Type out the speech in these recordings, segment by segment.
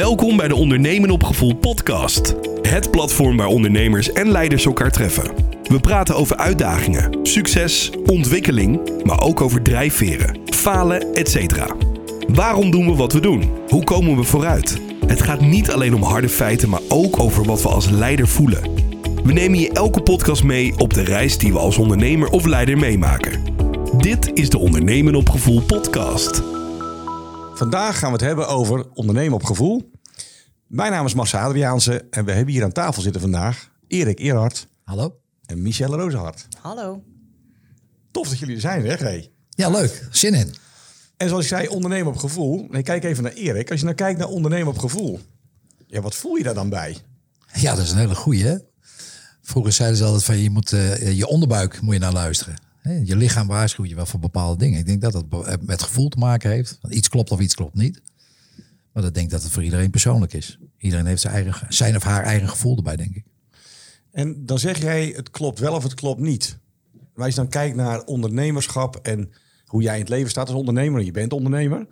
Welkom bij de Ondernemen op Gevoel podcast. Het platform waar ondernemers en leiders elkaar treffen. We praten over uitdagingen, succes, ontwikkeling, maar ook over drijfveren, falen, etc. Waarom doen we wat we doen? Hoe komen we vooruit? Het gaat niet alleen om harde feiten, maar ook over wat we als leider voelen. We nemen je elke podcast mee op de reis die we als ondernemer of leider meemaken. Dit is de Ondernemen op Gevoel podcast. Vandaag gaan we het hebben over ondernemen op gevoel. Mijn naam is Massa Adriaanse en we hebben hier aan tafel zitten vandaag Erik Eerhard Hallo? en Michelle Rozenhart. Hallo. Tof dat jullie er zijn, zeg hé. Ja, leuk. Zin in. En zoals ik zei, ondernemen op gevoel. Nee, kijk even naar Erik. Als je nou kijkt naar ondernemen op gevoel. Ja, wat voel je daar dan bij? Ja, dat is een hele goeie. Hè? Vroeger zeiden ze altijd van je moet eh, je onderbuik moet je naar luisteren. Hè, Je lichaam waarschuwt je wel voor bepaalde dingen. Ik denk dat dat met gevoel te maken heeft. Want iets klopt of iets klopt niet. Maar ik denk dat het voor iedereen persoonlijk is. Iedereen heeft zijn, eigen, zijn of haar eigen gevoel erbij, denk ik. En dan zeg jij, het klopt wel of het klopt niet. Maar als je dan kijkt naar ondernemerschap en hoe jij in het leven staat als ondernemer. en Je bent ondernemer.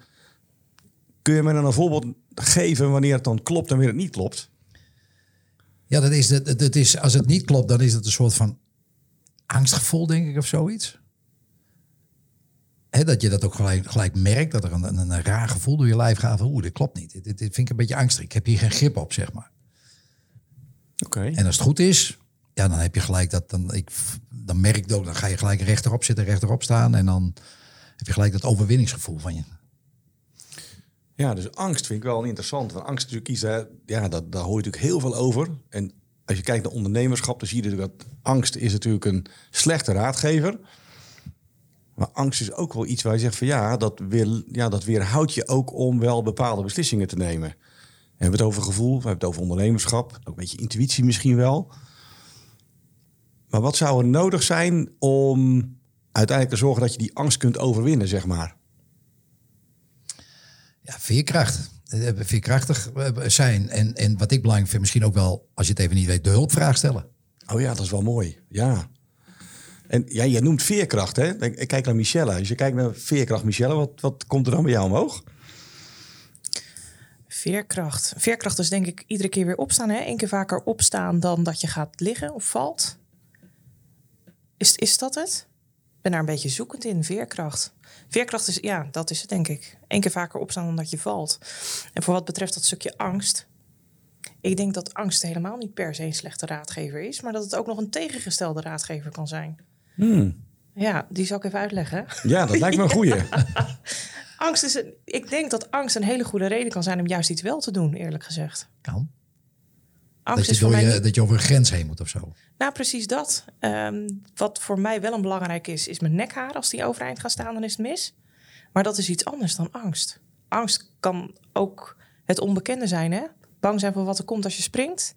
Kun je me dan een voorbeeld geven wanneer het dan klopt en wanneer het niet klopt? Ja, dat is, dat, dat is, als het niet klopt, dan is het een soort van angstgevoel, denk ik, of zoiets. Hè, dat je dat ook gelijk, gelijk merkt, dat er een, een, een raar gevoel door je lijf gaat. van, Oeh, dit klopt niet. Dit, vind ik een beetje angstig. Ik heb hier geen grip op, zeg maar. Oké. En als het goed is, ja, dan heb je gelijk dat. Dan, ik, dan merk ik ook, dan ga je gelijk rechterop zitten, rechterop staan. En dan heb je gelijk dat overwinningsgevoel van je. Ja, dus angst vind ik wel interessant. Want angst natuurlijk kiezen, ja, dat, daar hoor je natuurlijk heel veel over. En als je kijkt naar ondernemerschap, dan zie je dat angst is natuurlijk een slechte raadgever. Maar angst is ook wel iets waar je zegt van ja, dat, wil, ja, dat weerhoudt je ook om wel bepaalde beslissingen te nemen. We hebben het over gevoel, we hebben het over ondernemerschap, ook een beetje intuïtie misschien wel. Maar wat zou er nodig zijn om uiteindelijk te zorgen dat je die angst kunt overwinnen, zeg maar? Ja, veerkracht. Veerkrachtig zijn. En, en wat ik belangrijk vind, misschien ook wel, als je het even niet weet, de hulpvraag stellen. Oh ja, dat is wel mooi. Ja. En ja, je noemt veerkracht, hè? Ik kijk naar Michelle. Als je kijkt naar veerkracht, Michelle, wat, wat komt er dan bij jou omhoog? Veerkracht. Veerkracht is denk ik iedere keer weer opstaan. Hè? Eén keer vaker opstaan dan dat je gaat liggen of valt. Is, is dat het? Ik ben daar een beetje zoekend in. Veerkracht. Veerkracht is, ja, dat is het denk ik. Eén keer vaker opstaan dan dat je valt. En voor wat betreft dat stukje angst. Ik denk dat angst helemaal niet per se een slechte raadgever is. Maar dat het ook nog een tegengestelde raadgever kan zijn. Ja, die zal ik even uitleggen. Ja, dat lijkt me een goeie. Angst is een, ik denk dat angst een hele goede reden kan zijn om juist iets wel te doen, eerlijk gezegd. Kan. Angst Dat is je, mij je, niet- dat je over een grens heen moet of zo. Nou, precies dat. Ehm, wat voor mij wel een belangrijk is, is mijn nekhaar. Als die overeind gaan staan, dan is het mis. Maar dat is iets anders dan angst. Angst kan ook het onbekende zijn, hè? Bang zijn voor wat er komt als je springt.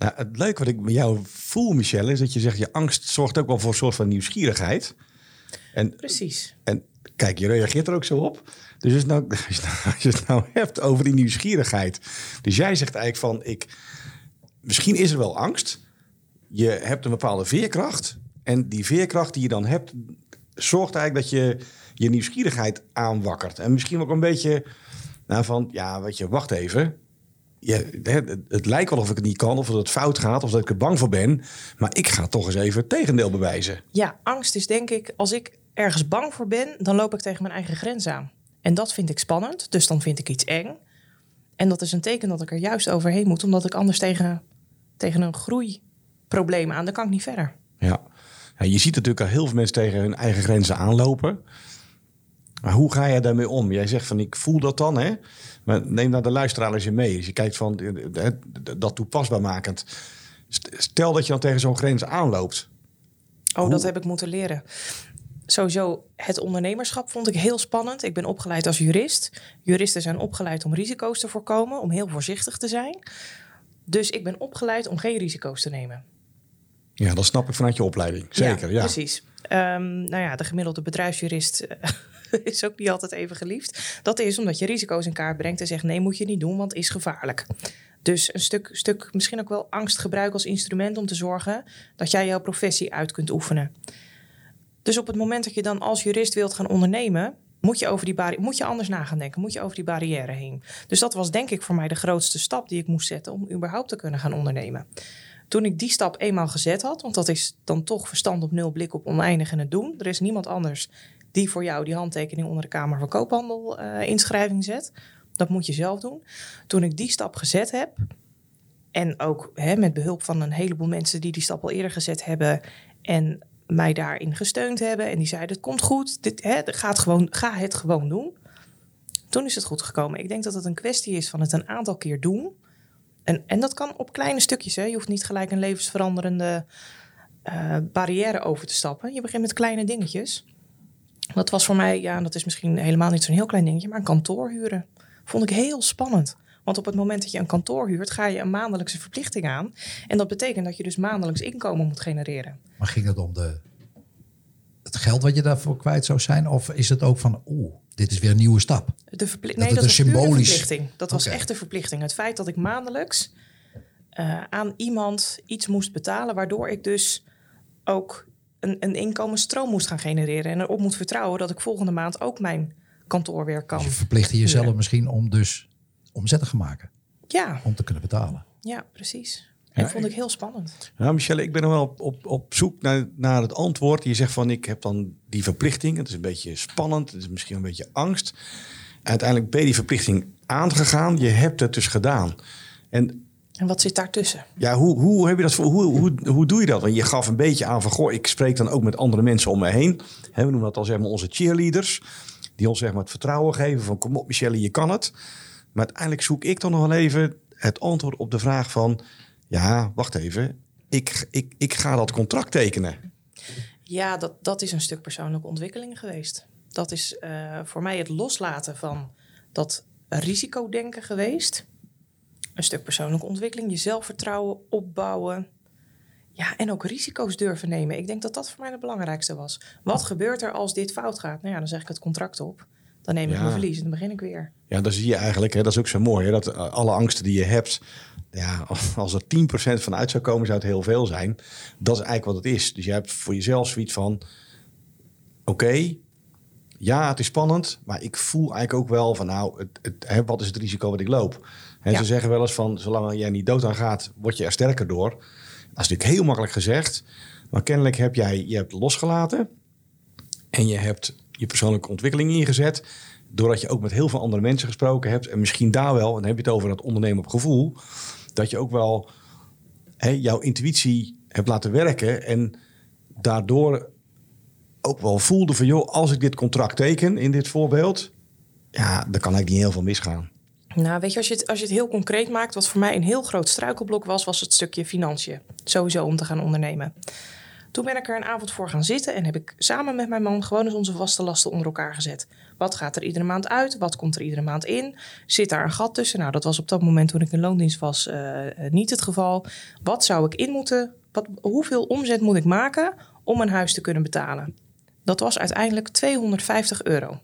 Nou, het leuke wat ik bij jou voel, Michelle, is dat je zegt... je angst zorgt ook wel voor een soort van nieuwsgierigheid. En, Precies. en kijk, je reageert er ook zo op. Dus als, nou, als, je nou, als je het nou hebt over die nieuwsgierigheid... dus jij zegt eigenlijk van... Ik, misschien is er wel angst. Je hebt een bepaalde veerkracht. En die veerkracht die je dan hebt... zorgt eigenlijk dat je je nieuwsgierigheid aanwakkert. En misschien ook een beetje nou, van... ja, weet je, wacht even... Het, het lijkt wel of ik het niet kan, of dat het fout gaat, of dat ik er bang voor ben. Maar ik ga toch eens even het tegendeel bewijzen. Ja, angst is denk ik, als ik ergens bang voor ben, dan loop ik tegen mijn eigen grens aan. En dat vind ik spannend, dus dan vind ik iets eng. En dat is een teken dat ik er juist overheen moet, omdat ik anders tegen, tegen een groeiprobleem aan, dan kan ik niet verder. Ja. ja. Je ziet natuurlijk al heel veel mensen tegen hun eigen grenzen aanlopen. Maar hoe ga je daarmee om? Jij zegt van ik voel dat dan, hè? Maar neem nou de luisteraar eens in mee. Als je kijkt van eh, eh, dat toepasbaar makend. St- Stel dat je dan tegen zo'n grens aanloopt. Oh, dat heb ik moeten leren. Sowieso, het ondernemerschap vond ik heel spannend. Ik ben opgeleid als jurist. Juristen zijn opgeleid om risico's te voorkomen, om heel voorzichtig te zijn. Dus ik ben opgeleid om geen risico's te nemen. Ja, dat snap ik vanuit je opleiding. Zeker, ja. Precies. Ehm, nou ja, de gemiddelde bedrijfsjurist eh, is ook niet altijd even geliefd. Dat is omdat je risico's in kaart brengt en zegt nee, moet je niet doen, want het is gevaarlijk. Dus een stuk, stuk misschien ook wel angst gebruiken als instrument om te zorgen dat jij jouw professie uit kunt oefenen. Dus op het moment dat je dan als jurist wilt gaan ondernemen, moet je, over die moet je anders na gaan denken. Moet je over die barrière heen. Dus dat was denk ik voor mij de grootste stap die ik moest zetten om überhaupt te kunnen gaan ondernemen. Toen ik die stap eenmaal gezet had, want dat is dan toch verstand op nul, blik op oneindig en het doen. Er is niemand anders die voor jou die handtekening onder de Kamer van Koophandel eh, inschrijving zet. Dat moet je zelf doen. Toen ik die stap gezet heb, en ook hè, met behulp van een heleboel mensen die die stap al eerder gezet hebben en mij daarin gesteund hebben. En die zeiden: Het komt goed, dit, hè, ga, het gewoon, ga het gewoon doen. Toen is het goed gekomen. Ik denk dat het een kwestie is van het een aantal keer doen. En, en dat kan op kleine stukjes. Hè. Je hoeft niet gelijk een levensveranderende eh, barrière over te stappen. Je begint met kleine dingetjes. Dat was voor mij, ja, dat is misschien helemaal niet zo'n heel klein dingetje, maar een kantoor huren. Vond ik heel spannend. Want op het moment dat je een kantoor huurt, ga je een maandelijkse verplichting aan. En dat betekent dat je dus maandelijks inkomen moet genereren. Maar ging het om de, het geld wat je daarvoor kwijt zou zijn? Of is het ook van, oeh, dit is weer een nieuwe stap? De verpli- Dat nee, dat een was puur de symbolisch- verplichting. Dat was echt de verplichting. Het feit dat ik maandelijks eh, aan iemand iets moest betalen, waardoor ik dus ook een, een inkomensstroom moest gaan genereren. En erop moet vertrouwen dat ik volgende maand ook mijn kantoorwerk kan. Dus je verplichtte jezelf Ja. misschien om dus omzet te gaan maken. Ja, Om te kunnen betalen. ja, precies. En Ja, vond ik heel spannend. Nou, Michelle, ik ben nog wel op, op, op zoek naar, naar het antwoord. Je zegt van, ik heb dan die verplichting. Het is een beetje spannend. Het is misschien een beetje angst. Uiteindelijk ben je die verplichting aangegaan. Je hebt het dus gedaan. En En wat zit daartussen? ja, hoe, hoe, heb je dat voor, hoe, hoe, hoe doe je dat? Want je gaf een beetje aan van, goh, ik spreek dan ook met andere mensen om me heen. Hè, we noemen dat al zeg maar onze cheerleaders. Die ons zeg maar het vertrouwen geven van, kom op Michelle, je kan het. Maar uiteindelijk zoek ik dan nog wel even het antwoord op de vraag van... Ja, wacht even. Ik, ik, ik ga dat contract tekenen. Ja, dat, dat is een stuk persoonlijke ontwikkeling geweest. Dat is eh, voor mij het loslaten van dat risicodenken geweest. Een stuk persoonlijke ontwikkeling, je zelfvertrouwen opbouwen. Ja, en ook risico's durven nemen. Ik denk dat dat voor mij het belangrijkste was. Wat gebeurt er als dit fout gaat? Nou ja, dan zeg ik het contract op. Dan neem ik Ja. mijn verlies en dan begin ik weer. Ja, dan zie je eigenlijk, hè, dat is ook zo mooi, hè, dat eh, alle angsten die je hebt, ja, als er 10% van uit zou komen, zou het heel veel zijn. Dat is eigenlijk wat het is. Dus je hebt voor jezelf zoiets van, oké, ja, het is spannend, maar ik voel eigenlijk ook wel van, nou, het, het, hè, wat is het risico wat ik loop? En Ja. ze zeggen wel eens van, zolang jij niet dood aan gaat, word je er sterker door. Dat is natuurlijk heel makkelijk gezegd, maar kennelijk heb jij, je hebt losgelaten en je hebt je persoonlijke ontwikkeling ingezet. Doordat je ook met heel veel andere mensen gesproken hebt. En misschien daar wel, en dan heb je het over dat ondernemen op gevoel. Dat je ook wel hè, jouw intuïtie hebt laten werken. En daardoor ook wel voelde van... joh, als ik dit contract teken in dit voorbeeld... ja, dan kan eigenlijk niet heel veel misgaan. Nou, weet je, als je, het, als je het heel concreet maakt, wat voor mij een heel groot struikelblok was, was het stukje financiën. Sowieso om te gaan ondernemen. Toen ben ik er een avond voor gaan zitten en heb ik samen met mijn man gewoon eens onze vaste lasten onder elkaar gezet. Wat gaat er iedere maand uit? Wat komt er iedere maand in? Zit daar een gat tussen? Nou, dat was op dat moment toen ik in loondienst was eh, eh, niet het geval. Wat zou ik in moeten? Wat, hoeveel omzet moet ik maken om een huis te kunnen betalen? Dat was uiteindelijk 250 euro.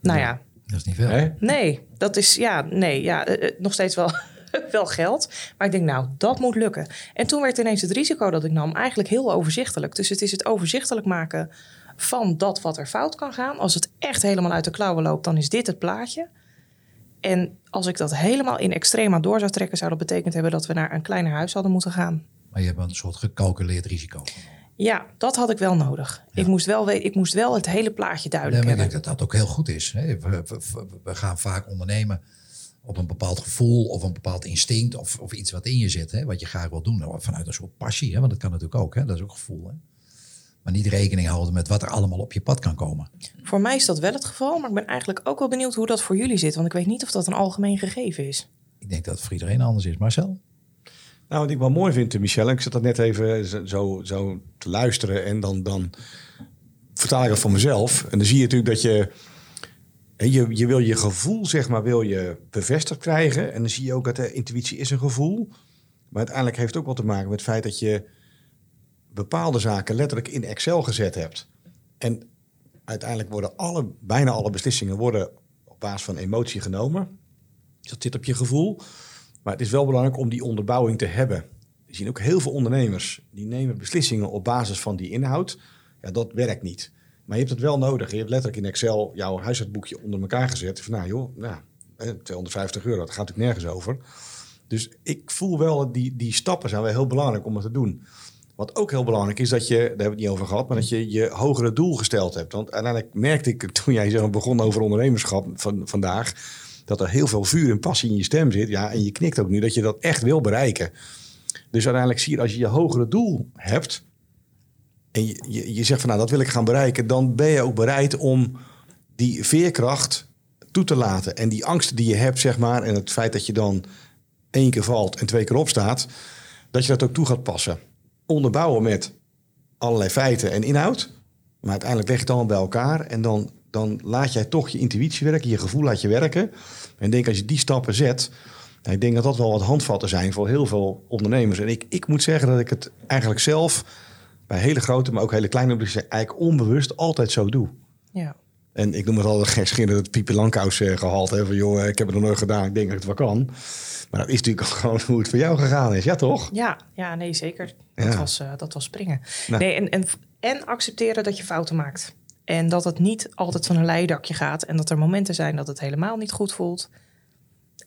Nou ja, Dat is niet veel. Hè? Nee, dat is ja, nee, ja, eh, eh, nog steeds wel, wel geld. Maar ik denk, nou, dat moet lukken. En toen werd ineens het risico dat ik nam eigenlijk heel overzichtelijk. Dus het is het overzichtelijk maken van dat wat er fout kan gaan. Als het echt helemaal uit de klauwen loopt, dan is dit het plaatje. En als ik dat helemaal in extrema door zou trekken, zou dat betekend hebben dat we naar een kleiner huis hadden moeten gaan. Maar je hebt een soort gecalculeerd risico. Ja, dat had ik wel nodig. Ik, moest wel weten, ik moest wel het hele plaatje Nee, duidelijk maar ik denk hebben. dat dat ook heel goed is. hè. We, we- we- we gaan vaak ondernemen op een bepaald gevoel of een bepaald instinct of, of iets wat in je zit. Hè, wat je graag wil doen. Nou, Vanuit een soort passie. Hè, want dat kan natuurlijk ook. Hè, dat is ook gevoel. Hè. Maar niet rekening houden met wat er allemaal op je pad kan komen. Voor mij is dat wel het geval, maar ik ben eigenlijk ook wel benieuwd hoe dat voor jullie zit. Want ik weet niet of dat een algemeen gegeven is. Ik denk dat het voor iedereen anders is. Marcel? Nou, wat ik wel mooi vind, Michelle, ik zat dat net even zo- zo, te luisteren en dan, dan vertaal ik dat voor mezelf. En dan zie je natuurlijk dat je, je, je wil je gevoel, zeg maar, wil je bevestigd krijgen. En dan zie je ook dat de intuïtie is een gevoel. Maar uiteindelijk heeft het ook wel te maken met het feit dat je bepaalde zaken letterlijk in Excel gezet hebt. En uiteindelijk worden alle, bijna alle beslissingen worden op basis van emotie genomen. Dus dat zit op je gevoel. Maar het is wel belangrijk om die onderbouwing te hebben. We zien ook heel veel ondernemers die nemen beslissingen op basis van die inhoud. Ja, dat werkt niet. Maar je hebt het wel nodig. Je hebt letterlijk in Excel jouw huishoudboekje onder elkaar gezet. Van nou joh, nou, hè, 250 euro, dat gaat natuurlijk nergens over. Dus ik voel wel dat die, die stappen zijn wel heel belangrijk om het te doen. Wat ook heel belangrijk is, dat je, daar hebben we het niet over gehad, maar dat je je hogere doel gesteld hebt. Want uiteindelijk merkte ik toen jij zo begon over ondernemerschap van, vandaag, dat er heel veel vuur en passie in je stem zit. Ja, en je knikt ook nu dat je dat echt wil bereiken. Dus uiteindelijk zie je, als je je hogere doel hebt en je, je, je zegt van nou, dat wil ik gaan bereiken, dan ben je ook bereid om die veerkracht toe te laten. En die angsten die je hebt, zeg maar, en het feit dat je dan één keer valt en twee keer opstaat, dat je dat ook toe gaat passen. Onderbouwen met allerlei feiten en inhoud. Maar uiteindelijk leg je het allemaal bij elkaar. En dan, dan laat jij toch je intuïtie werken, je gevoel laat je werken. En ik denk als je die stappen zet, nou, ik denk dat dat wel wat handvatten zijn voor heel veel ondernemers. En ik, ik moet zeggen dat ik het eigenlijk zelf bij hele grote, maar ook hele kleine bedrijven eigenlijk onbewust altijd zo doe. Ja. En ik noem het altijd geen schinderen het Pieper Lankhuis eh, gehaald. Hè, van joh, ik heb het nog nooit gedaan, ik denk dat ik het wel kan. Maar dat is natuurlijk gewoon hoe het voor jou gegaan is, ja toch? Ja, ja nee, zeker. Dat, Ja. was, eh, dat was springen. Nou. Nee, en, en, en accepteren dat je fouten maakt. En dat het niet altijd van een leidakje gaat. En dat er momenten zijn dat het helemaal niet goed voelt.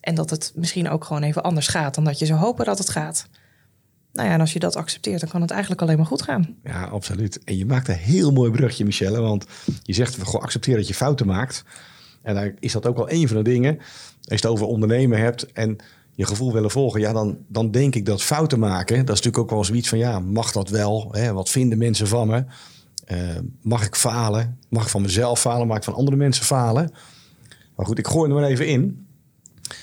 En dat het misschien ook gewoon even anders gaat dan dat je zou hopen dat het gaat. Nou ja, en als je dat accepteert, dan kan het eigenlijk alleen maar goed gaan. Ja, absoluut. En je maakt een heel mooi brugje, Michelle. Want je zegt, gewoon accepteer dat je fouten maakt. En dan is dat ook wel een van de dingen. Als je het over ondernemen hebt en je gevoel willen volgen... ja, dan, dan denk ik dat fouten maken... dat is natuurlijk ook wel zoiets van... ja, mag dat wel? Hè? Wat vinden mensen van me? Eh, mag ik falen? Mag ik van mezelf falen? Mag ik van andere mensen falen? Maar goed, ik gooi er maar even in.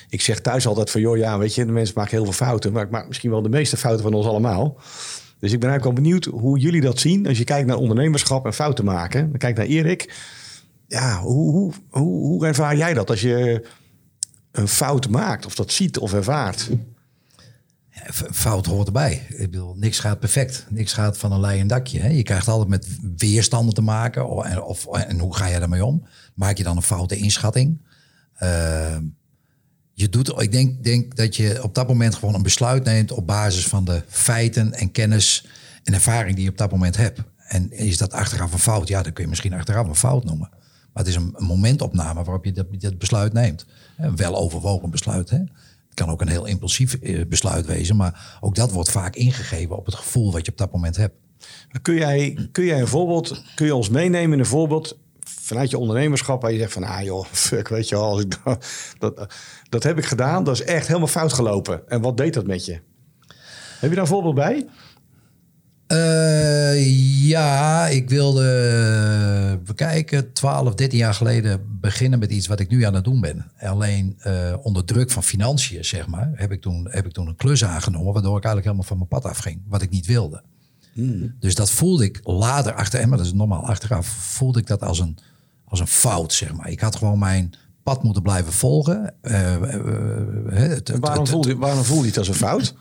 Ik zeg thuis altijd van... joh, ja, weet je, de mensen maken heel veel fouten... maar ik maak misschien wel de meeste fouten van ons allemaal... Dus ik ben eigenlijk wel benieuwd hoe jullie dat zien. Als je kijkt naar ondernemerschap en fouten maken. Dan kijk naar Erik. Ja, hoe, hoe, hoe ervaar jij dat als je een fout maakt? Of dat ziet of ervaart? Fout hoort erbij. Ik bedoel, niks gaat perfect. Niks gaat van een leien dakje. Hè? Je krijgt altijd met weerstanden te maken. Of, en, hoe ga je daarmee om? Maak je dan een foute inschatting? Eh, je doet, ik denk, denk dat je op dat moment gewoon een besluit neemt op basis van de feiten en kennis en ervaring die je op dat moment hebt. En is dat achteraf een fout? Ja, dan kun je misschien achteraf een fout noemen. Maar het is een, momentopname waarop je dat, dat besluit neemt. Een wel overwogen besluit. Hè? Kan ook een heel impulsief eh, besluit wezen, maar ook dat wordt vaak ingegeven op het gevoel wat je op dat moment hebt. Kun jij, kun jij een voorbeeld, kun je ons meenemen in een voorbeeld vanuit je ondernemerschap waar je zegt van, ah joh, fuck, weet je dat, dat, dat heb ik gedaan, dat is echt helemaal fout gelopen. En wat deed dat met je? Heb je daar een voorbeeld bij? Ja, ik wilde, we kijken, 12, 13 jaar geleden beginnen met iets wat ik nu aan het doen ben. Alleen eh, onder druk van financiën, zeg maar, heb ik, toen, heb ik toen een klus aangenomen, waardoor ik eigenlijk helemaal van mijn pad afging, wat ik niet wilde. Dus dat voelde ik later achter, maar dat is normaal achteraf, voelde ik dat als een, als een fout, zeg maar. Ik had gewoon mijn pad moeten blijven volgen. Eh, eh, het- Waarom het- voel je, waarom voel je het als een fout?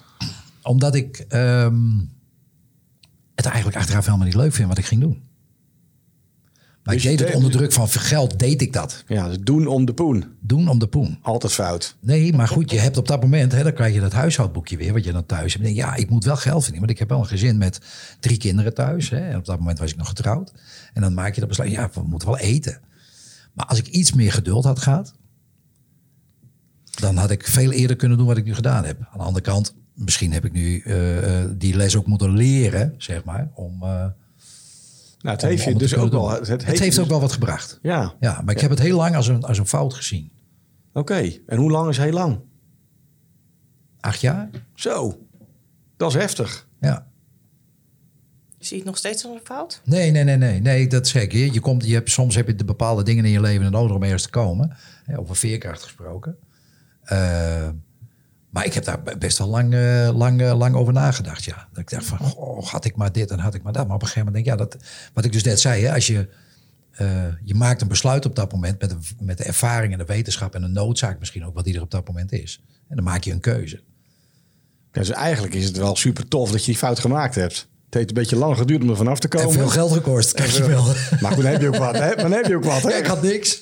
omdat ik ehm, het eigenlijk achteraf helemaal niet leuk vind wat ik ging doen. Maar Dus ik je deed het onder druk van geld, deed ik dat. Ja, dus doen om de poen. Doen om de poen. Altijd fout. Nee, maar goed, je hebt op dat moment, hè, dan krijg je dat huishoudboekje weer, wat je dan thuis hebt. Ja, ik moet wel geld verdienen, want ik heb wel een gezin met drie kinderen thuis. Hè, en op dat moment was ik nog getrouwd. En dan maak je dat besluit, ja, we moeten wel eten. Maar als ik iets meer geduld had gehad, dan had ik veel eerder kunnen doen wat ik nu gedaan heb. Aan de andere kant, misschien heb ik nu eh, eh, die les ook moeten leren, zeg maar, om... eh, Nou, het om- heeft om je het dus ook wel. Het, Het heeft ook wel wat gebracht. dus- Ja, Ja, maar ik heb het heel lang als een, als een fout gezien. oké. En hoe lang is heel lang? Acht jaar? Zo, dat is heftig. Ja. Zie je het nog steeds als een fout? Nee, nee, nee, nee, nee, dat zeg ik. Je, je komt, je hebt, soms heb je de bepaalde dingen in je leven nodig om ergens te komen. Hè, over veerkracht gesproken. Eh, maar ik heb daar best wel lang, eh, lang, eh, lang over nagedacht, ja. Dat ik dacht van, goh, had ik maar dit en had ik maar dat. Maar op een gegeven moment denk ik, ja, dat, wat ik dus net zei, hè, als je, eh, je maakt een besluit op dat moment met de, met de ervaring en de wetenschap en de noodzaak misschien ook wat die er op dat moment is. En dan maak je een keuze. Ja, dus eigenlijk is het wel super tof dat je die fout gemaakt hebt. Het heeft een beetje lang geduurd om er vanaf te komen. En veel geld gekost, krijg je wel. Maar goed, dan heb je ook wat, hè? Dan heb je ook wat, hè? Ja, ik had niks.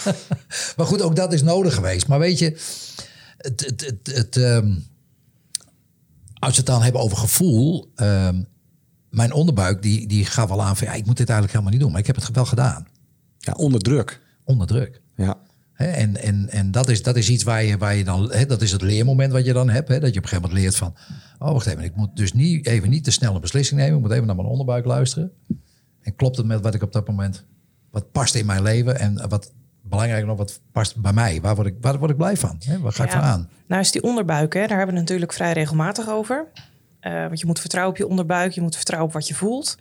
maar goed, ook dat is nodig geweest. Maar weet je, het, het, het, het, ehm, als we het dan hebben over gevoel. ehm, mijn onderbuik die, die gaf al aan van ja, ik moet dit eigenlijk helemaal niet doen. Maar ik heb het wel gedaan. Ja, onder druk. Onder druk. Ja. En en, en dat, is, dat is iets waar je, waar je dan, dat is het leermoment wat je dan hebt. Dat je op een gegeven moment leert van, oh wacht even, ik moet dus niet, even niet te snel een beslissing nemen. Ik moet even naar mijn onderbuik luisteren. En klopt het met wat ik op dat moment, wat past in mijn leven en wat belangrijk nog, wat past bij mij? Waar word ik, waar word ik blij van? Hè? Waar ga ik van aan? Nou is die onderbuik, hè, daar hebben we het natuurlijk vrij regelmatig over. Eh, want je moet vertrouwen op je onderbuik, je moet vertrouwen op wat je voelt.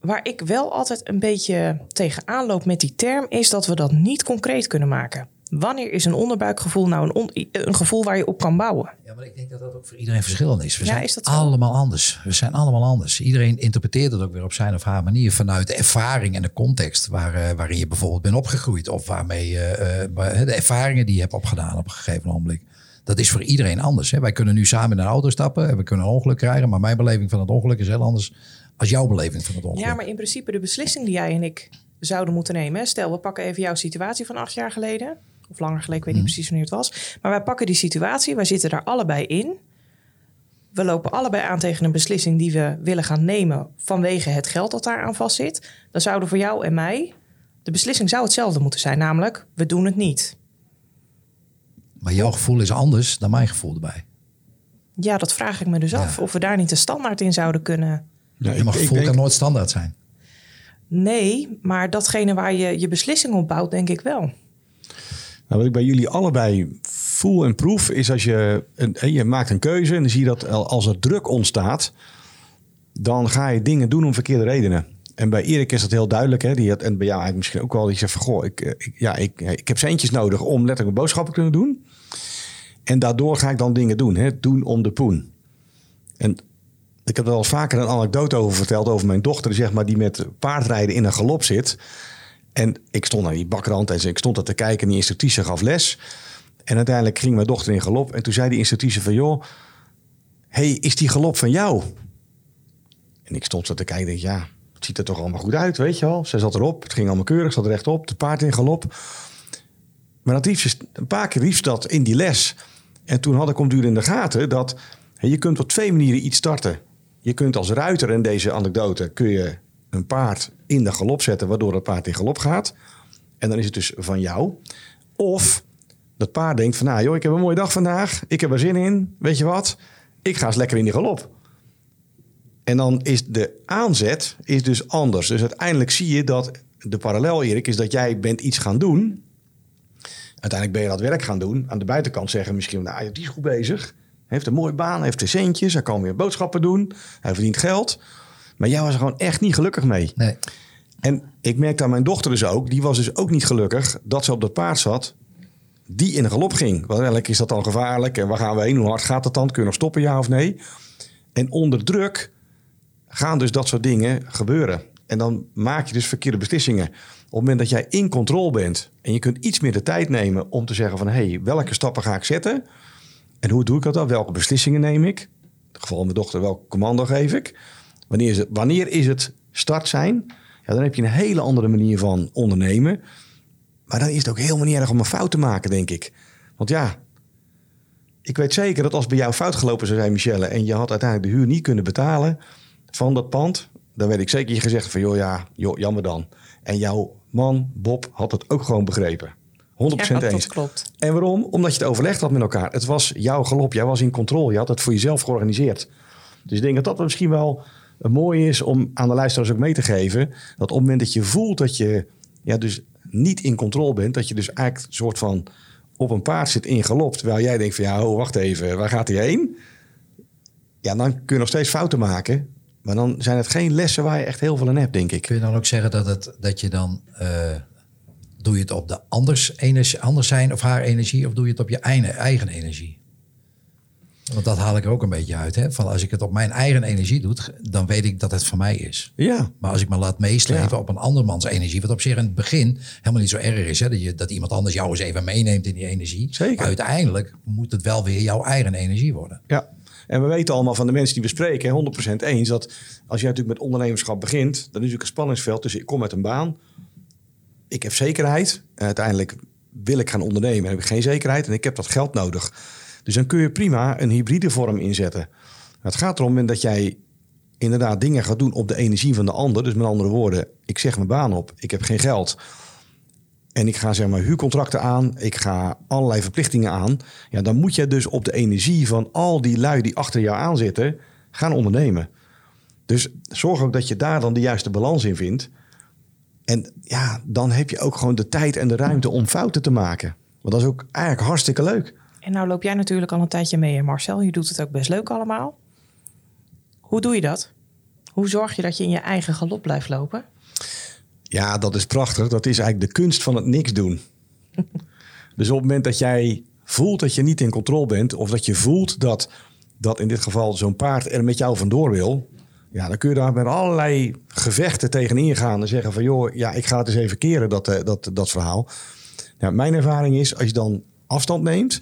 Waar ik wel altijd een beetje tegenaan loop met die term, is dat we dat niet concreet kunnen maken. Wanneer is een onderbuikgevoel nou een, on- een gevoel waar je op kan bouwen? Ja, maar ik denk dat dat ook voor iedereen verschillend is. We Ja, zijn is allemaal anders. We zijn allemaal anders. Iedereen interpreteert het ook weer op zijn of haar manier vanuit de ervaring en de context waar, eh, waarin je bijvoorbeeld bent opgegroeid. Of waarmee je waar- de ervaringen die je hebt opgedaan op een gegeven moment. Dat is voor iedereen anders. Hè. Wij kunnen nu samen in een auto stappen en we kunnen een ongeluk krijgen. Maar mijn beleving van het ongeluk is heel anders als jouw beleving van het ongeluk. Ja, maar in principe de beslissing die jij en ik zouden moeten nemen. Hè? Stel, we pakken even jouw situatie van acht jaar geleden. Of langer geleden, ik weet niet precies wanneer het was. Maar wij pakken die situatie, wij zitten daar allebei in. We lopen allebei aan tegen een beslissing die we willen gaan nemen vanwege het geld dat daar aan vastzit. Dan zouden voor jou en mij, de beslissing zou hetzelfde moeten zijn. Namelijk, we doen het niet. Maar jouw gevoel is anders dan mijn gevoel erbij. Ja, dat vraag ik me dus Ja. af. Of we daar niet de standaard in zouden kunnen. Ja, Ja, maar ik, ik gevoel denk, kan nooit standaard zijn. Nee, maar datgene waar je je beslissing op bouwt, denk ik wel. Nou, wat ik bij jullie allebei voel en proef, is als je, een, hè, je maakt een keuze en dan zie je dat al- als er druk ontstaat, dan ga je dingen doen om verkeerde redenen. En bij Erik is dat heel duidelijk. Hè? Die had, en bij jou eigenlijk misschien ook wel. Die zegt van, goh, ik, eh, ik, ja, ik, ik heb centjes nodig om letterlijk boodschappen te kunnen doen. En daardoor ga ik dan dingen doen. Hè? Doen om de poen. En ik heb er eens vaker een anekdote over verteld over mijn dochter, zeg maar, die met paardrijden in een galop zit. En ik stond aan die bakrand en ik stond daar te kijken en die instructrice gaf les. En uiteindelijk ging mijn dochter in galop. En toen zei die instructrice van, joh, hey, is die galop van jou? En ik stond zo te kijken en ja, het ziet er toch allemaal goed uit, weet je wel. Ze zat erop, het ging allemaal keurig, zat rechtop, de paard in galop. Maar dat ze, een paar keer riep ze dat in die les. En toen had ik om duur in de gaten dat je kunt op twee manieren iets starten. Je kunt als ruiter in deze anekdote kun je een paard in de galop zetten, waardoor dat paard in galop gaat. En dan is het dus van jou. Of dat paard denkt van, nou joh, ik heb een mooie dag vandaag. Ik heb er zin in. Weet je wat? Ik ga eens lekker in die galop. En dan is de aanzet is dus anders. Dus uiteindelijk zie je dat de parallel, Erik, is dat jij bent iets gaan doen. Uiteindelijk ben je dat werk gaan doen. Aan de buitenkant zeggen misschien, nou, die is goed bezig. Hij heeft een mooie baan, heeft de centjes. Hij kan weer boodschappen doen. Hij verdient geld. Maar jij was er gewoon echt niet gelukkig mee. Nee. En ik merkte aan mijn dochter dus ook, die was dus ook niet gelukkig dat ze op dat paard zat, die in galop ging. Want eigenlijk is dat dan gevaarlijk en waar gaan we heen? Hoe hard gaat dat dan? Kun je nog stoppen, ja of nee? En onder druk gaan dus dat soort dingen gebeuren. En dan maak je dus verkeerde beslissingen. Op het moment dat jij in controle bent en je kunt iets meer de tijd nemen om te zeggen van hé, hey, welke stappen ga ik zetten? En hoe doe ik dat dan? Welke beslissingen neem ik? In het geval van mijn dochter, welk commando geef ik? Wanneer is het, wanneer is het start zijn? Ja, dan heb je een hele andere manier van ondernemen. Maar dan is het ook helemaal niet erg om een fout te maken, denk ik. Want ja, ik weet zeker dat als bij jou fout gelopen zou zijn, Michelle, en je had uiteindelijk de huur niet kunnen betalen van dat pand, dan weet ik zeker je gezegd van, joh ja, joh, jammer dan. En jouw man, Bob, had het ook gewoon begrepen. 100% Ja, dat eens. klopt. En waarom? Omdat je het overlegd had met elkaar. Het was jouw galop, jij was in controle, je had het voor jezelf georganiseerd. Dus ik denk dat dat misschien wel mooi is om aan de luisteraars ook mee te geven. Dat op het moment dat je voelt dat je ja, dus niet in controle bent, dat je dus eigenlijk een soort van op een paard zit in galop, terwijl jij denkt van ja, oh, wacht even, waar gaat hij heen? Ja, dan kun je nog steeds fouten maken. Maar dan zijn het geen lessen waar je echt heel veel aan hebt, denk ik. Kun je dan ook zeggen dat, het, dat je dan... eh, doe je het op de anders, energie, anders zijn of haar energie... of doe je het op je eigen, eigen energie? Want dat haal ik er ook een beetje uit. Hè? Van als ik het op mijn eigen energie doe... dan weet ik dat het van mij is. Ja, Maar als ik me laat meeslepen Ja. op een andermans energie... wat op zich in het begin helemaal niet zo erg is... Hè? Dat, je, dat iemand anders jou eens even meeneemt in die energie. Zeker. Maar uiteindelijk moet het wel weer jouw eigen energie worden. Ja, en we weten allemaal van de mensen die we spreken, hè, 100% eens, dat als je natuurlijk met ondernemerschap begint, dan is natuurlijk een spanningsveld tussen ik kom uit een baan, ik heb zekerheid, en uiteindelijk wil ik gaan ondernemen en heb ik geen zekerheid en ik heb dat geld nodig. Dus dan kun je prima een hybride vorm inzetten. Het gaat erom dat jij inderdaad dingen gaat doen op de energie van de ander. Dus met andere woorden, ik zeg mijn baan op, ik heb geen geld. En ik ga zeg maar huurcontracten aan, ik ga allerlei verplichtingen aan. Ja, dan moet je dus op de energie van al die lui die achter jou aan zitten, gaan ondernemen. Dus zorg ook dat je daar dan de juiste balans in vindt. En ja, dan heb je ook gewoon de tijd en de ruimte om fouten te maken. Want dat is ook eigenlijk hartstikke leuk. En nou loop jij natuurlijk al een tijdje mee, Marcel. Je doet het ook best leuk allemaal. Hoe doe je dat? Hoe zorg je dat je in je eigen galop blijft lopen? Ja, dat is prachtig. Dat is eigenlijk de kunst van het niks doen. dus op het moment dat jij voelt dat je niet in controle bent, of dat je voelt dat, dat in dit geval zo'n paard er met jou vandoor wil, ja, dan kun je daar met allerlei gevechten tegen ingaan en zeggen van joh, ja, ik ga het eens even keren, dat, eh, dat, dat verhaal. Nou, mijn ervaring is, als je dan afstand neemt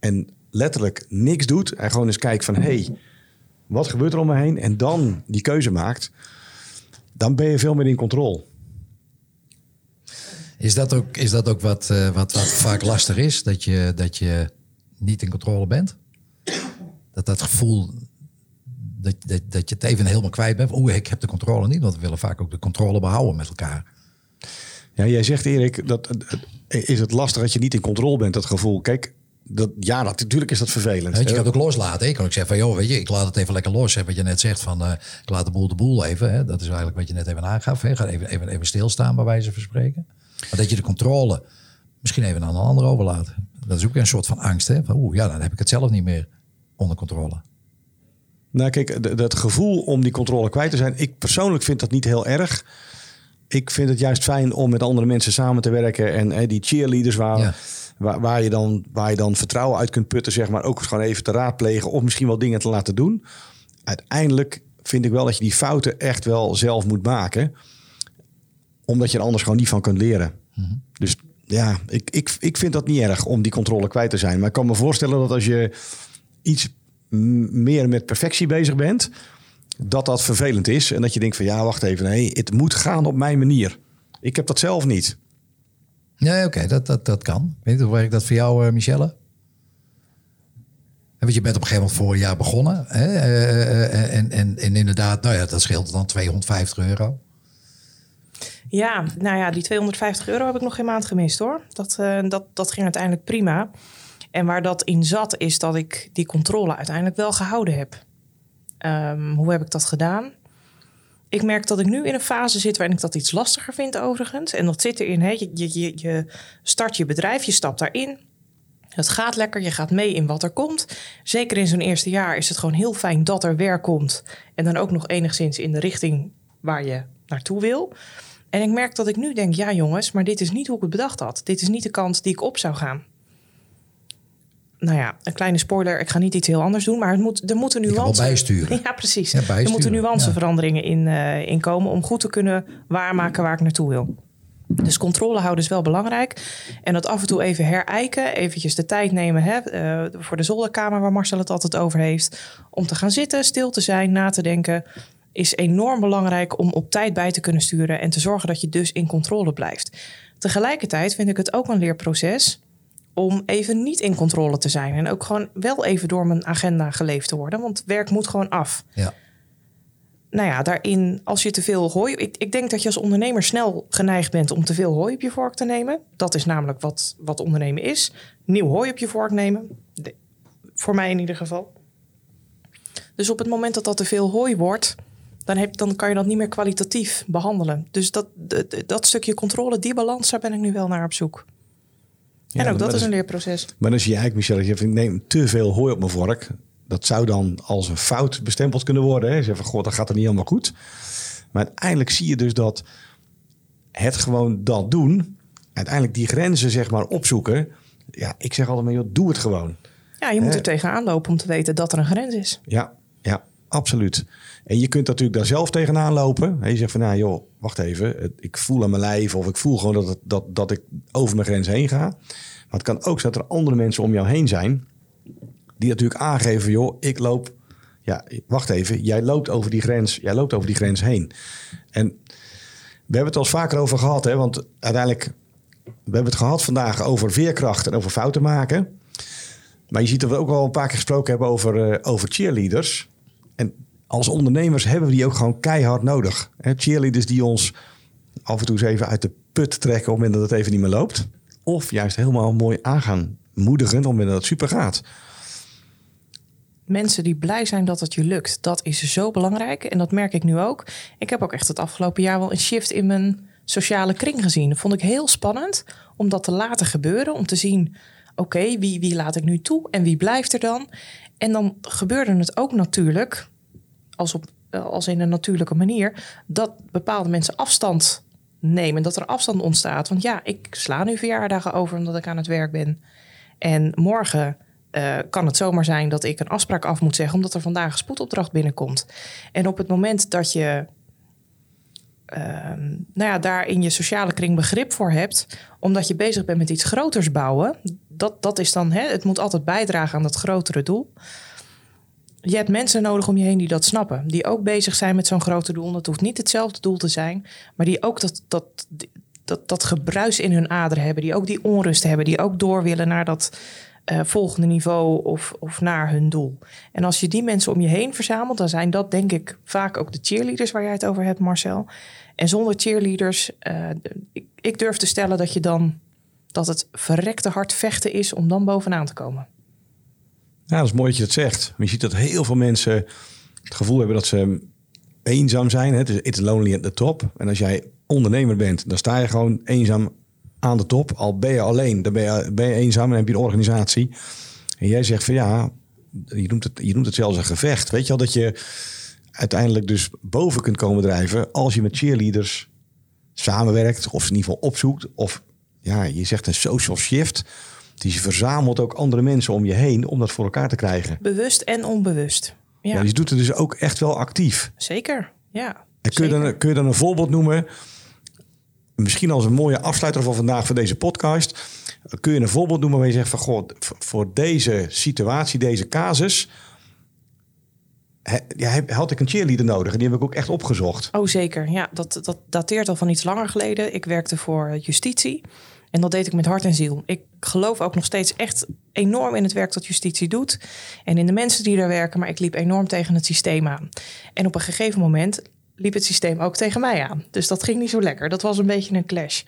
en letterlijk niks doet en gewoon eens kijkt van hé, hey, wat gebeurt er om me heen en dan die keuze maakt, dan ben je veel meer in controle. Is dat ook, is dat ook wat, uh, wat, wat vaak lastig is? Dat je, dat je niet in controle bent? Dat dat gevoel dat, dat, dat je het even helemaal kwijt bent. Oeh, ik heb de controle niet. Want we willen vaak ook de controle behouden met elkaar. Ja, jij zegt Erik, dat, is het lastig dat je niet in controle bent, dat gevoel. Kijk, dat, ja, dat, natuurlijk is dat vervelend. je kan het ook loslaten. Ik kan ook zeggen van, joh, weet je, ik laat het even lekker los. Hè, wat je net zegt van, uh, ik laat de boel de boel even. Hè, dat is eigenlijk wat je net even aangaf. Hè. Ga even, even, even stilstaan bij wijze van spreken. Maar dat je de controle misschien even aan een ander overlaat. Dat is ook een soort van angst. Hè? Van, oeh, ja, dan heb ik het zelf niet meer onder controle. Nou, kijk, dat gevoel om die controle kwijt te zijn. Ik persoonlijk vind dat niet heel erg. Ik vind het juist fijn om met andere mensen samen te werken. En hè, die cheerleaders waar, waar, waar, je dan, waar je dan vertrouwen uit kunt putten, zeg maar. Ook gewoon even te raadplegen of misschien wel dingen te laten doen. Uiteindelijk vind ik wel dat je die fouten echt wel zelf moet maken. Omdat je er anders gewoon niet van kunt leren. Mhm. Dus ja, ik, ik, ik vind dat niet erg om die controle kwijt te zijn. Maar ik kan me voorstellen dat als je iets meer met perfectie bezig bent, dat dat vervelend is. En dat je denkt van ja, wacht even, nee, het moet gaan op mijn manier. Ik heb dat zelf niet. Nee, oké, dat, dat, dat kan. Weet je, hoe werkt dat voor jou, uh, Michelle? Want je bent op een gegeven moment vorig jaar begonnen. Hè? Uh, en, en, en inderdaad, nou ja, dat scheelt dan 250 euro. Ja, nou ja, die 250 euro heb ik nog geen maand gemist hoor. Dat, dat, dat ging uiteindelijk prima. En waar dat in zat, is dat ik die controle uiteindelijk wel gehouden heb. Um, hoe heb ik dat gedaan? Ik merk dat ik nu in een fase zit waarin ik dat iets lastiger vind, overigens. En dat zit erin. Je, je, je start je bedrijf, je stapt daarin. Het gaat lekker, je gaat mee in wat er komt. Zeker in zo'n eerste jaar is het gewoon heel fijn dat er werk komt. En dan ook nog enigszins in de richting waar je naartoe wil. En ik merk dat ik nu denk, ja jongens, maar dit is niet hoe ik het bedacht had. Dit is niet de kant die ik op zou gaan nou ja, een kleine spoiler. Ik ga niet iets heel anders doen, maar het moet, er moeten nuances. bijsturen. Ja, precies. Er moeten nuanceveranderingen in, uh, in komen om goed te kunnen waarmaken waar ik naartoe wil. Dus controle houden is wel belangrijk. En dat af en toe even herijken. Eventjes de tijd nemen hè, uh, voor de zolderkamer waar Marcel het altijd over heeft. Om te gaan zitten, stil te zijn, na te denken. Is enorm belangrijk om op tijd bij te kunnen sturen. En te zorgen dat je dus in controle blijft. Tegelijkertijd vind ik het ook een leerproces om even niet in controle te zijn. En ook gewoon wel even door mijn agenda geleefd te worden. Want werk moet gewoon af. Ja. Nou ja, daarin, als je te veel hooi... Ik, ik denk dat je als ondernemer snel geneigd bent om te veel hooi op je vork te nemen. Dat is namelijk wat, wat ondernemen is. Nieuw hooi op je vork nemen. voor mij in ieder geval. Dus op het moment dat dat te veel hooi wordt... Dan, heb, dan kan je dat niet meer kwalitatief behandelen. Dus dat, dat, dat stukje controle, die balans, daar ben ik nu wel naar op zoek. En ook dat is een leerproces. Maar dan zie je eigenlijk, Michel, dat je neem te veel hooi op mijn vork. Dat zou dan als een fout bestempeld kunnen worden. Hè? Je zegt van, god, dat gaat er niet helemaal goed. Maar uiteindelijk zie je dus dat het gewoon dat doen... uiteindelijk die grenzen zeg maar opzoeken... Ja, ik zeg altijd maar, joh, doe het gewoon. Ja, je moet er tegenaan lopen om te weten dat er een grens is. Ja, ja, absoluut. En je kunt natuurlijk daar zelf tegenaan lopen. Je zegt van, nou joh, wacht even. Ik voel aan mijn lijf of ik voel gewoon dat, dat, dat ik over mijn grens heen ga. Maar het kan ook zijn dat er andere mensen om jou heen zijn... die natuurlijk aangeven, joh, ik loop... Ja, wacht even, jij loopt over die grens, jij loopt over die grens heen. En we hebben het al vaker over gehad, hè, want uiteindelijk... We hebben het gehad vandaag over veerkracht en over fouten maken. Maar je ziet dat we ook al een paar keer gesproken hebben over, uh, over cheerleaders. En als ondernemers hebben we die ook gewoon keihard nodig. Hè, cheerleaders die ons af en toe eens even uit de put trekken op het moment dat het even niet meer loopt. Of juist helemaal mooi aan gaan moedigen op het moment dat het super gaat. Mensen die blij zijn dat het je lukt, dat is zo belangrijk. En dat merk ik nu ook. Ik heb ook echt het afgelopen jaar wel een shift in mijn sociale kring gezien. Dat vond ik heel spannend om dat te laten gebeuren. Om te zien, oké, wie, wie laat ik nu toe en wie blijft er dan? En dan gebeurde het ook natuurlijk, als, op, als in een natuurlijke manier, dat bepaalde mensen afstand nemen. Dat er afstand ontstaat. Want ja, ik sla nu verjaardagen over omdat ik aan het werk ben. En morgen uh, kan het zomaar zijn dat ik een afspraak af moet zeggen, omdat er vandaag een spoedopdracht binnenkomt. En op het moment dat je uh, nou ja, daar in je sociale kring begrip voor hebt, omdat je bezig bent met iets groters bouwen, dat, dat is dan, hè, het moet altijd bijdragen aan dat grotere doel. Je hebt mensen nodig om je heen die dat snappen, die ook bezig zijn met zo'n groter doel. Dat hoeft niet hetzelfde doel te zijn, maar die ook dat, dat, dat, dat gebruis in hun aderen hebben, die ook die onrust hebben, die ook door willen naar dat uh, volgende niveau of, of naar hun doel. En als je die mensen om je heen verzamelt, dan zijn dat denk ik vaak ook de cheerleaders waar jij het over hebt, Marcel. En zonder cheerleaders, uh, ik, ik durf te stellen dat je dan dat het verrekte hard vechten is om dan bovenaan te komen. Ja, dat is mooi dat je dat zegt. je ziet dat heel veel mensen het gevoel hebben dat ze eenzaam zijn. Het is it's lonely at the top. En als jij ondernemer bent, dan sta je gewoon eenzaam aan de top. Al ben je alleen, dan ben je, ben je eenzaam en heb je een organisatie. En jij zegt van ja, je noemt het, je noemt het zelfs een gevecht. Weet je al dat je uiteindelijk dus boven kunt komen drijven als je met cheerleaders samenwerkt of in ieder geval opzoekt. Of ja, je zegt een social shift. Dus je verzamelt ook andere mensen om je heen om dat voor elkaar te krijgen. Bewust en onbewust. Ja, ja je doet het dus ook echt wel actief. Zeker, ja. En kun, je dan, kun je dan een voorbeeld noemen misschien als een mooie afsluiter van vandaag voor deze podcast. Kun je een voorbeeld noemen waar je zegt van god, voor deze situatie, deze casus. ja, had ik een cheerleader nodig en die heb ik ook echt opgezocht. Oh zeker, ja, dat, dat dateert al van iets langer geleden. Ik werkte voor justitie en dat deed ik met hart en ziel. Ik geloof ook nog steeds echt enorm in het werk dat justitie doet en in de mensen die daar werken, maar ik liep enorm tegen het systeem aan. En op een gegeven moment liep het systeem ook tegen mij aan. Dus dat ging niet zo lekker. Dat was een beetje een clash.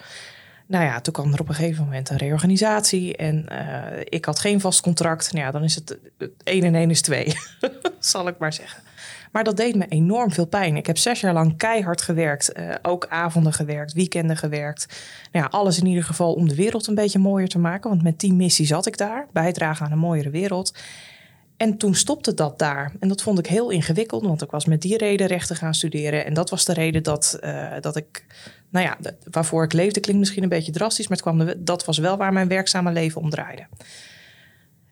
Nou ja, toen kwam er op een gegeven moment een reorganisatie en uh, ik had geen vast contract. Nou ja, dan is het 1 en 1 is 2, zal ik maar zeggen. Maar dat deed me enorm veel pijn. Ik heb zes jaar lang keihard gewerkt. Uh, ook avonden gewerkt, weekenden gewerkt. Nou ja, alles in ieder geval om de wereld een beetje mooier te maken. Want met die missie zat ik daar. Bijdragen aan een mooiere wereld. En toen stopte dat daar. En dat vond ik heel ingewikkeld, want ik was met die reden rechten gaan studeren. En dat was de reden dat, uh, dat ik, nou ja, waarvoor ik leefde klinkt misschien een beetje drastisch, maar kwam de, dat was wel waar mijn werkzame leven om draaide.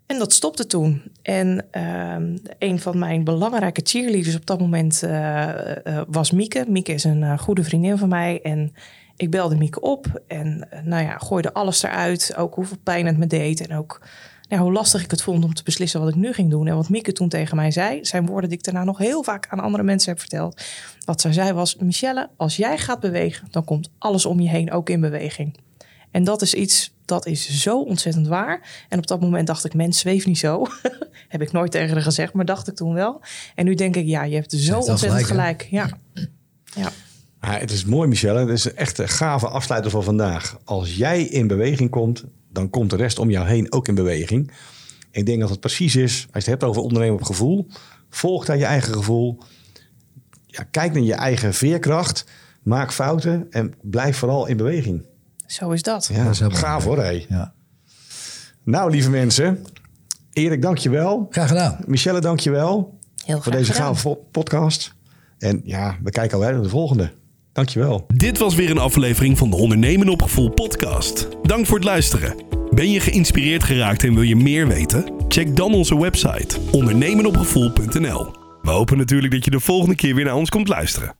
En dat stopte toen. En uh, een van mijn belangrijke cheerleaders op dat moment uh, uh, was Mieke. Mieke is een goede vriendin van mij. En ik belde Mieke op en nou ja, gooide alles eruit. Ook hoeveel pijn het me deed. En ook nou, hoe lastig ik het vond om te beslissen wat ik nu ging doen. En wat Mieke toen tegen mij zei, zijn woorden die ik daarna nog heel vaak aan andere mensen heb verteld. Wat zij zei was, Michelle, als jij gaat bewegen, dan komt alles om je heen ook in beweging. En dat is iets, dat is zo ontzettend waar. En op dat moment dacht ik, mens, zweef niet zo. heb ik nooit tegen haar gezegd, maar dacht ik toen wel. En nu denk ik, ja, je hebt zo ontzettend gelijk. Ja. ja. Ja, het is mooi, Michelle. Het is echt een gave afsluiter van vandaag. Als jij in beweging komt, dan komt de rest om jou heen ook in beweging. Ik denk dat het precies is, als je het hebt over ondernemen op gevoel, volg daar je eigen gevoel. Ja, kijk naar je eigen veerkracht, maak fouten en blijf vooral in beweging. Zo is dat. Ja, dat is gaaf hoor. Hé. Ja. Nou, lieve mensen, Erik, dank je wel. Graag gedaan. Michelle, dank je wel Heel voor deze gave podcast. En ja, we kijken alweer naar de volgende. Dankjewel. Dit was weer een aflevering van de Ondernemen op Gevoel podcast. Dank voor het luisteren. Ben je geïnspireerd geraakt en wil je meer weten? Check dan onze website ondernemenopgevoel.nl. We hopen natuurlijk dat je de volgende keer weer naar ons komt luisteren.